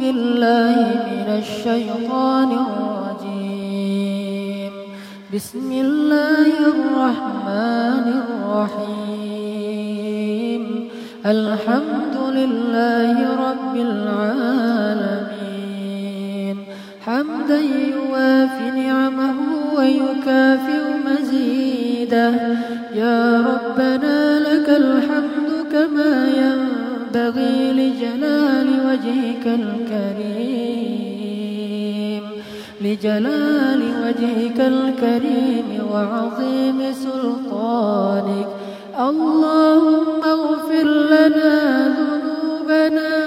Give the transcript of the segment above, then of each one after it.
بالله من الشيطان الرجيم. بسم الله الرحمن الرحيم. الحمد لله رب العالمين. حمدا يوافي نعمه ويكافئ مزيده. يا ربنا لك الحمد كما ينبغي لجلال وجهك الكريم لجلال وجهك الكريم وعظيم سلطانك. اللهم اغفر لنا ذنوبنا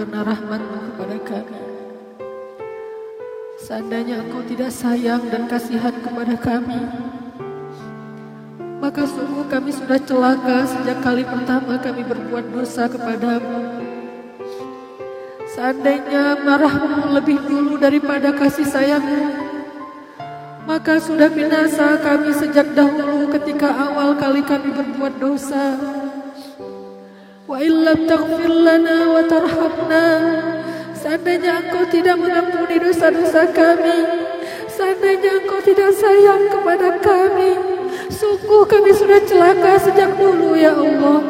karena rahmatmu kepada kami. Seandainya engkau tidak sayang dan kasihan kepada kami Maka sungguh kami sudah celaka sejak kali pertama kami berbuat dosa kepadamu. Seandainya marahmu lebih dulu daripada kasih sayangmu Maka sudah binasa kami sejak dahulu ketika awal kali kami berbuat dosa Wa illam taghfir lana wa tarhamna. Seandainya engkau tidak mengampuni dosa-dosa kami Seandainya engkau tidak sayang kepada kami Sungguh kami sudah celaka sejak dulu ya Allah.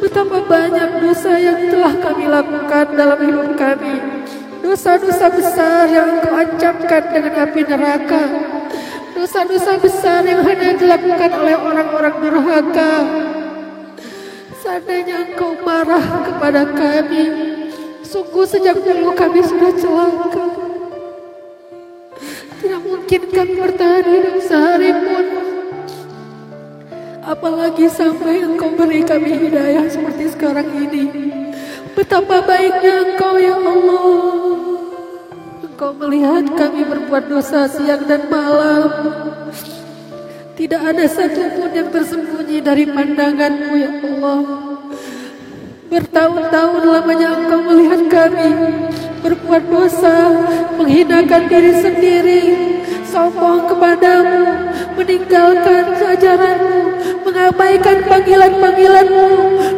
Betapa banyak dosa yang telah kami lakukan dalam hidup kami. Dosa-dosa besar yang engkau ancamkan dengan api neraka. Dosa-dosa besar yang hanya dilakukan oleh orang-orang durhaka Seandainya engkau marah kepada kami Sungguh sejak dulu kami sudah celaka. Tidak mungkin kami bertahan hidup sehari pun. Apalagi sampai engkau beri kami hidayah seperti sekarang ini. Betapa baiknya engkau ya Allah. Engkau melihat kami berbuat dosa siang dan malam Tidak ada satupun yang tersembunyi dari pandanganmu ya Allah. Bertahun-tahun lamanya engkau melihat kami Berbuat dosa Menghinakan diri sendiri Sombong kepadamu Meninggalkan ajaranmu Mengabaikan panggilan-panggilanmu.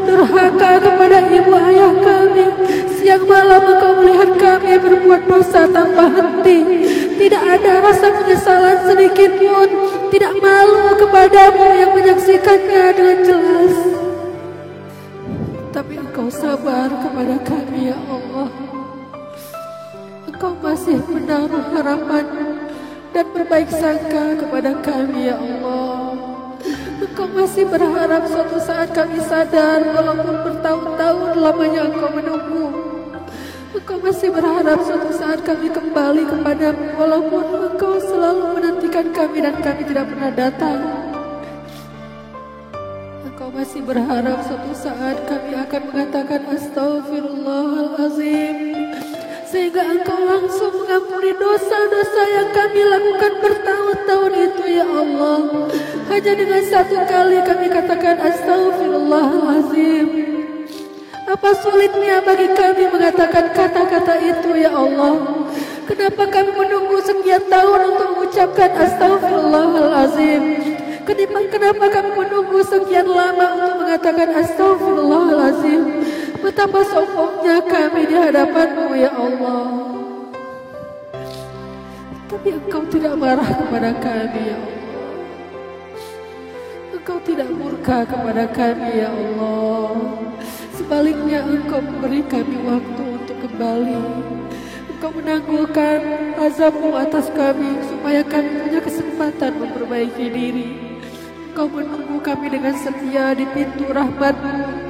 Durhaka kepada ibu ayah kami Siang malam engkau melihat kami berbuat dosa tanpa henti. Tidak ada rasa penyesalan sedikit pun Tidak malu kepadamu yang menyaksikannya dengan jelas. Tapi engkau sabar kepada kami ya Allah. Engkau masih menaruh harapan dan berbaik sangka kepada kami ya Allah. Engkau masih berharap suatu saat kami sadar walaupun bertahun-tahun lamanya engkau menunggu. Engkau masih berharap suatu saat kami kembali kepadamu walaupun engkau selalu menantikan kami dan kami tidak pernah datang. Engkau masih berharap suatu saat kami akan mengatakan astagfirullahalazim sehingga engkau langsung mengampuni dosa-dosa yang kami lakukan bertahun-tahun itu ya Allah hanya dengan satu kali kami katakan astagfirullahalazim Betapa sulitnya bagi kami mengatakan kata-kata itu ya Allah. Kenapa kami menunggu sekian tahun untuk mengucapkan astagfirullahalazim? Kenapa, kenapa kami menunggu sekian lama untuk mengatakan astagfirullahalazim? Betapa sombongnya kami di hadapanmu ya Allah. Tapi engkau tidak marah kepada kami ya Allah. Engkau tidak murka kepada kami ya Allah. Sebaliknya engkau memberi kami waktu untuk kembali. Engkau menangguhkan azabmu atas kami supaya kami punya kesempatan memperbaiki diri. Engkau menunggu kami dengan setia di pintu rahmatmu.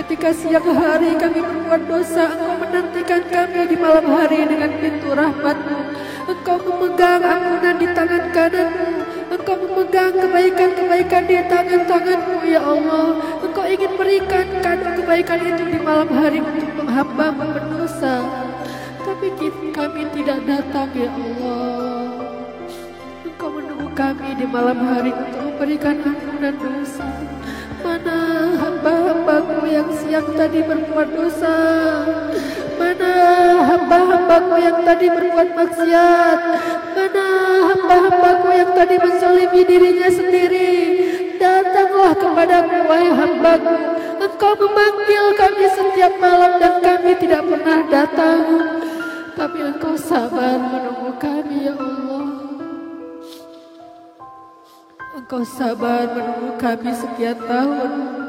Ketika siang hari kami berbuat dosa, Engkau menantikan kami di malam hari dengan pintu rahmatmu. Engkau memegang ampunan di tangan kananmu. Engkau memegang kebaikan-kebaikan di tangan-tanganmu, ya Allah. Engkau ingin berikan kebaikan itu di malam hari untuk hamba berdosa. Tapi kami tidak datang, ya Allah. Engkau menunggu kami di malam hari untuk memberikan ampunan dosa. Mana hamba-hambaku yang siang tadi berbuat dosa. Mana hamba-hambaku yang tadi berbuat maksiat? Mana hamba-hambaku yang tadi menzalimi dirinya sendiri? Datanglah kepadaku wahai hambaku. Engkau memanggil kami setiap malam dan kami tidak pernah datang. Tapi engkau sabar menunggu kami ya Allah. Engkau sabar menunggu kami sekian tahun.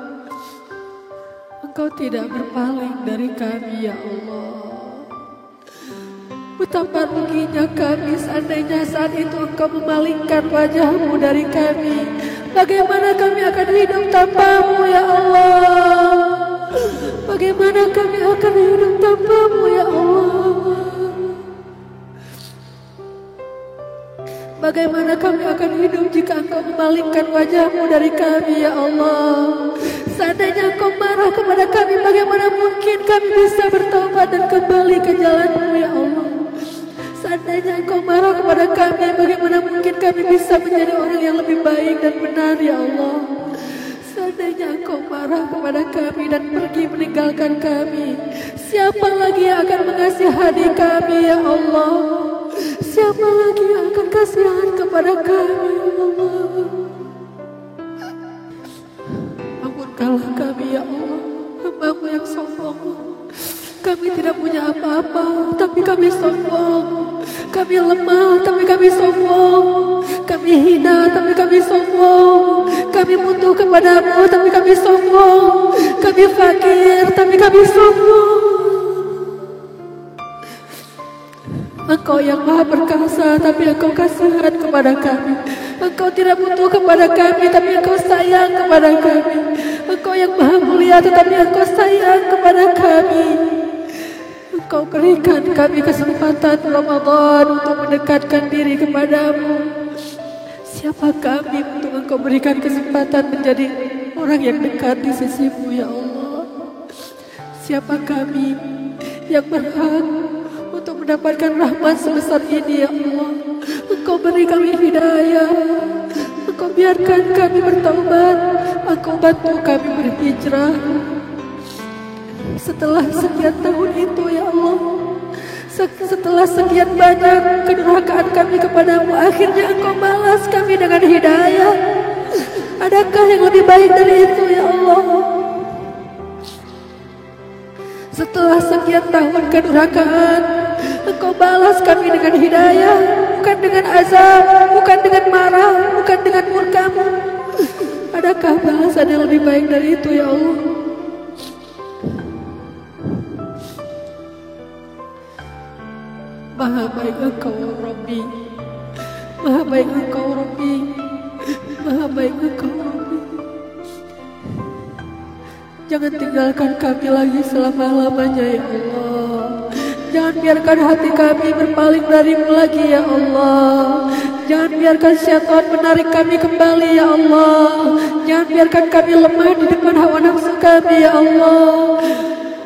Engkau tidak berpaling dari kami ya Allah. Betapa ruginya kami seandainya saat itu engkau memalingkan wajahmu dari kami. Bagaimana kami akan hidup tanpamu ya Allah. Bagaimana kami akan hidup tanpamu ya Allah. Bagaimana kami akan hidup jika engkau memalingkan wajahmu dari kami ya Allah Seandainya engkau marah kepada kami Bagaimana mungkin kami bisa bertobat dan kembali ke jalanmu ya Allah? Seandainya engkau marah kepada kami Bagaimana mungkin kami bisa menjadi orang yang lebih baik dan benar ya Allah? Seandainya engkau marah kepada kami dan pergi meninggalkan kami Siapa lagi yang akan mengasihani kami ya Allah? Siapa lagi yang akan kasihan kepada kami ya Allah Ampunkanlah kami ya Allah Hambamu yang sombong. Kami tidak punya apa-apa Tapi kami sombong. Kami lemah tapi kami sombong. Kami hina tapi kami sombong. Kami butuh kepadamu tapi kami sombong. Kami fakir tapi kami sombong. Engkau yang maha perkasa tapi engkau kasihan kepada kami. Engkau tidak butuh kepada kami tapi engkau sayang kepada kami Engkau yang maha mulia tetapi engkau sayang kepada kami Engkau berikan kami kesempatan Ramadan untuk mendekatkan diri kepadamu Siapa kami untuk engkau berikan kesempatan menjadi orang yang dekat di sisimu ya Allah Siapa kami yang berhak untuk mendapatkan rahmat sebesar ini ya Allah. Engkau beri kami hidayah. Engkau biarkan kami bertobat. Bantu kami berhijrah. Setelah sekian tahun itu ya Allah. Setelah sekian banyak kedurhakaan kami kepadamu, akhirnya engkau balas kami dengan hidayah. Adakah yang lebih baik dari itu ya Allah? Setelah sekian tahun kedurhakaan, Engkau balas kami dengan hidayah, bukan dengan azab, bukan dengan marah, bukan dengan murkamu. Adakah balasan yang lebih baik dari itu ya Allah? Maha baik engkau Rabbi. Maha baik engkau Rabbi. Maha baik engkau Rabbi. Jangan tinggalkan kami lagi selama-lamanya ya Allah. Jangan biarkan hati kami berpaling darimu lagi ya Allah. Jangan biarkan syaitan menarik kami kembali ya Allah Jangan biarkan kami lemah di depan hawa nafsu kami ya Allah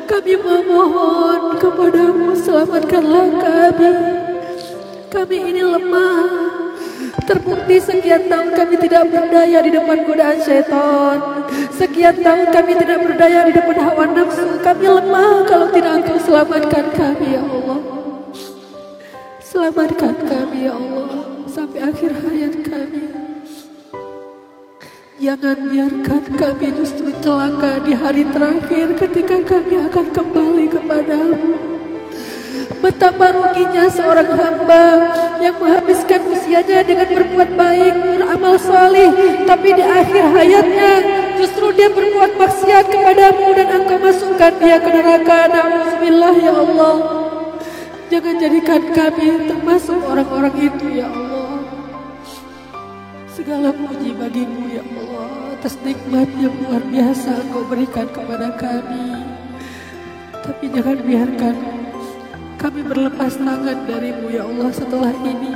Kami memohon kepadamu selamatkanlah kami Kami ini lemah Terbukti sekian tahun kami tidak berdaya di depan godaan syaitan. Sekian tahun kami tidak berdaya di depan hawa nafsu. Kami lemah kalau tidak engkau selamatkan kami ya Allah. Selamatkan kami ya Allah sampai akhir hayat kami. Jangan biarkan kami justru celaka di hari terakhir ketika kami akan kembali kepadamu. Betapa ruginya seorang hamba yang menghabiskan usianya dengan berbuat baik, beramal salih, tapi di akhir hayatnya justru dia berbuat maksiat kepadamu dan engkau masukkan dia ke neraka. Nauzubillah ya Allah. Jangan jadikan kami termasuk orang-orang itu ya Allah. Segala puji bagimu ya Allah atas nikmat yang luar biasa engkau berikan kepada kami. Tapi jangan biarkan kami berlepas tangan darimu ya Allah setelah ini.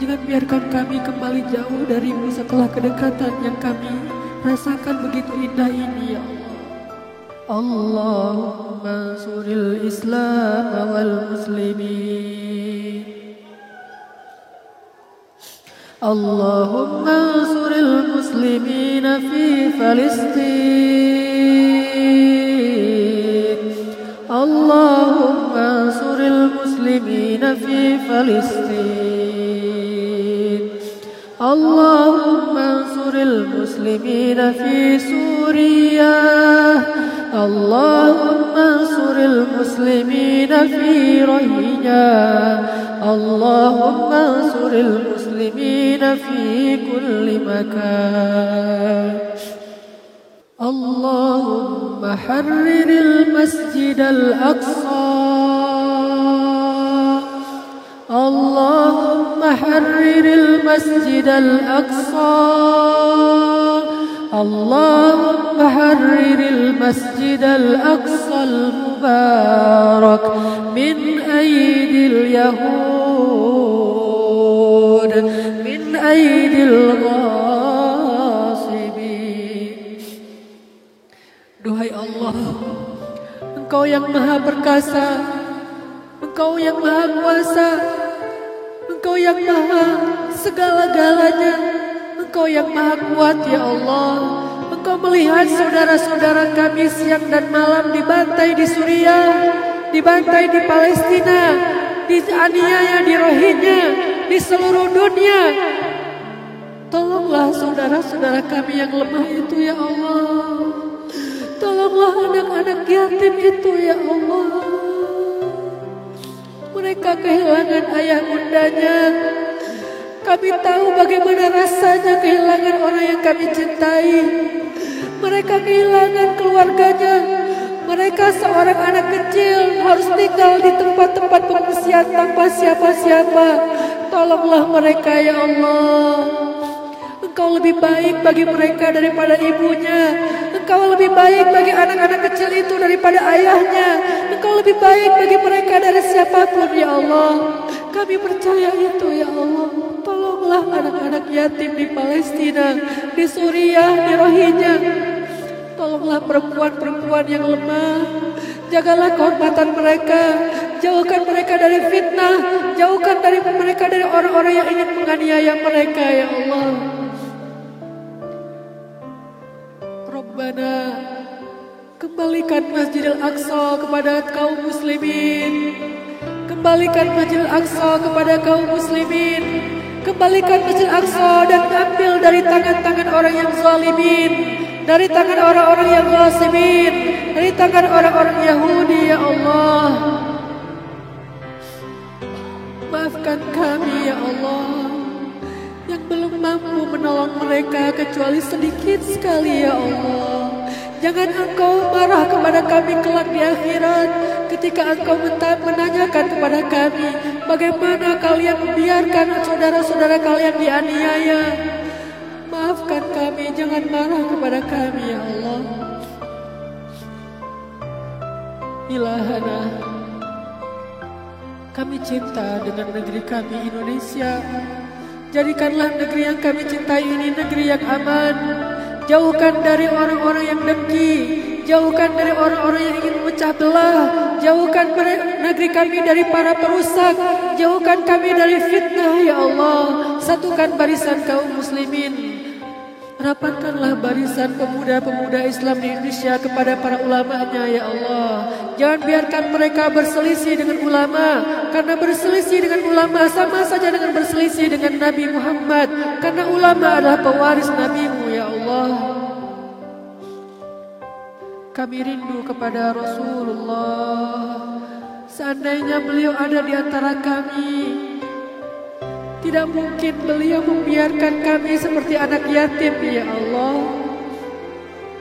Jangan biarkan kami kembali jauh darimu setelah kedekatan yang kami rasakan begitu indah ini ya Allah. Allahumma suril Islam wal اللهم انصر المسلمين في فلسطين. اللهم انصر المسلمين في فلسطين. اللهم انصر المسلمين في سوريا. اللهم انصر المسلمين في رهينيا اللهم انصر المسلمين في كل مكان. اللهم حرر المسجد الأقصى. اللهم حرر المسجد الأقصى. اللهم حرر المسجد الأقصى المبارك من أيدي اليهود من أيدي الغاصبين Duhai Allah Engkau yang maha perkasa Engkau yang maha kuasa Engkau yang maha segala-galanya. Engkau yang maha kuat ya Allah. Engkau melihat saudara-saudara kami siang dan malam dibantai di Suriah, dibantai di Palestina, dianiaya di Rohingya, di seluruh dunia. Tolonglah saudara-saudara kami yang lemah itu ya Allah. Tolonglah anak-anak yatim itu ya Allah. Mereka kehilangan ayah bundanya. Kami tahu bagaimana rasanya kehilangan orang yang kami cintai. Mereka kehilangan keluarganya. Mereka seorang anak kecil harus tinggal di tempat-tempat pengungsian tanpa siapa-siapa. Tolonglah mereka ya Allah. Engkau lebih baik bagi mereka daripada ibunya. Engkau lebih baik bagi anak-anak kecil itu daripada ayahnya. Engkau lebih baik bagi mereka dari siapa pun ya Allah. Kami percaya itu ya Allah. Tolonglah anak-anak yatim di Palestina, di Suriah, di Rohingya. Tolonglah perempuan-perempuan yang lemah. Jagalah kehormatan mereka. Jauhkan mereka dari fitnah. Jauhkan dari mereka dari orang-orang yang ingin menganiaya mereka ya Allah. Rabbana Kembalikan Masjidil Aqsa kepada kaum muslimin. Kembalikan Masjidil Aqsa kepada kaum muslimin. Kembalikan Masjidil Aqsa dan ambil dari tangan-tangan orang yang zalimin. Dari tangan orang-orang yang ghasimin. Dari tangan orang-orang Yahudi ya Allah. Maafkan kami ya Allah yang belum mampu menolong mereka kecuali sedikit sekali ya Allah. Jangan engkau marah kepada kami kelak di akhirat ketika engkau menanyakan kepada kami bagaimana kalian membiarkan saudara-saudara kalian dianiaya. Maafkan kami, jangan marah kepada kami ya Allah. Ilahana, kami cinta dengan negeri kami Indonesia. Jadikanlah negeri yang kami cintai ini negeri yang aman, Jauhkan dari orang-orang yang dengki, Jauhkan dari orang-orang yang ingin memecah belah. Jauhkan negeri kami dari para perusak. Jauhkan kami dari fitnah ya Allah. Satukan barisan kaum muslimin. Rapatkanlah barisan pemuda-pemuda Islam di Indonesia kepada para ulamanya ya Allah. Jangan biarkan mereka berselisih dengan ulama. Karena berselisih dengan ulama sama saja dengan berselisih dengan Nabi Muhammad. Karena ulama adalah pewaris Nabimu ya Allah. Kami rindu kepada Rasulullah. Seandainya beliau ada di antara kami, tidak mungkin beliau membiarkan kami seperti anak yatim ya Allah.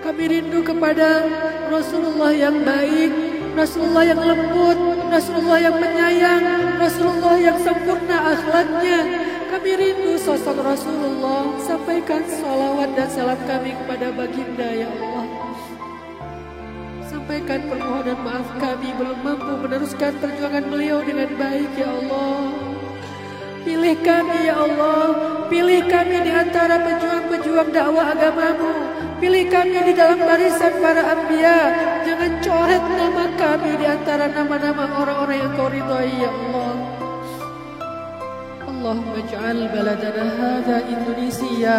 Kami rindu kepada Rasulullah yang baik, Rasulullah yang lembut, Rasulullah yang menyayang, Rasulullah yang sempurna akhlaknya. Kami rindu sosok Rasulullah. Sampaikan salawat dan salam kami kepada baginda ya Allah Sampaikan permohonan maaf kami belum mampu meneruskan perjuangan beliau dengan baik ya Allah. Pilih kami ya Allah, pilih kami di antara pejuang-pejuang dakwah agamamu. Pilih kami di dalam barisan para anbiya. Jangan coret nama kami di antara nama-nama orang-orang yang kau ridhai ya Allah. اللهم اجعل بلدنا هذا إندونيسيا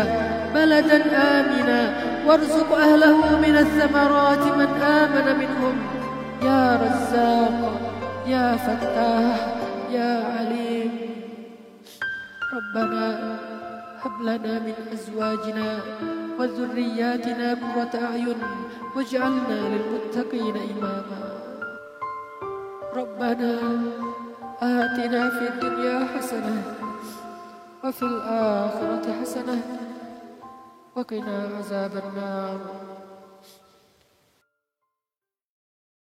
بلدا آمنا وارزق أهله من الثمرات من آمن منهم. يا رزاق يا فتاح يا عليم. ربنا هب لنا من أزواجنا وذرياتنا قرة أعين واجعلنا للمتقين إماما. ربنا آتنا في الدنيا حسنة وفي الآخرة حسنة وقنا عذاب النار.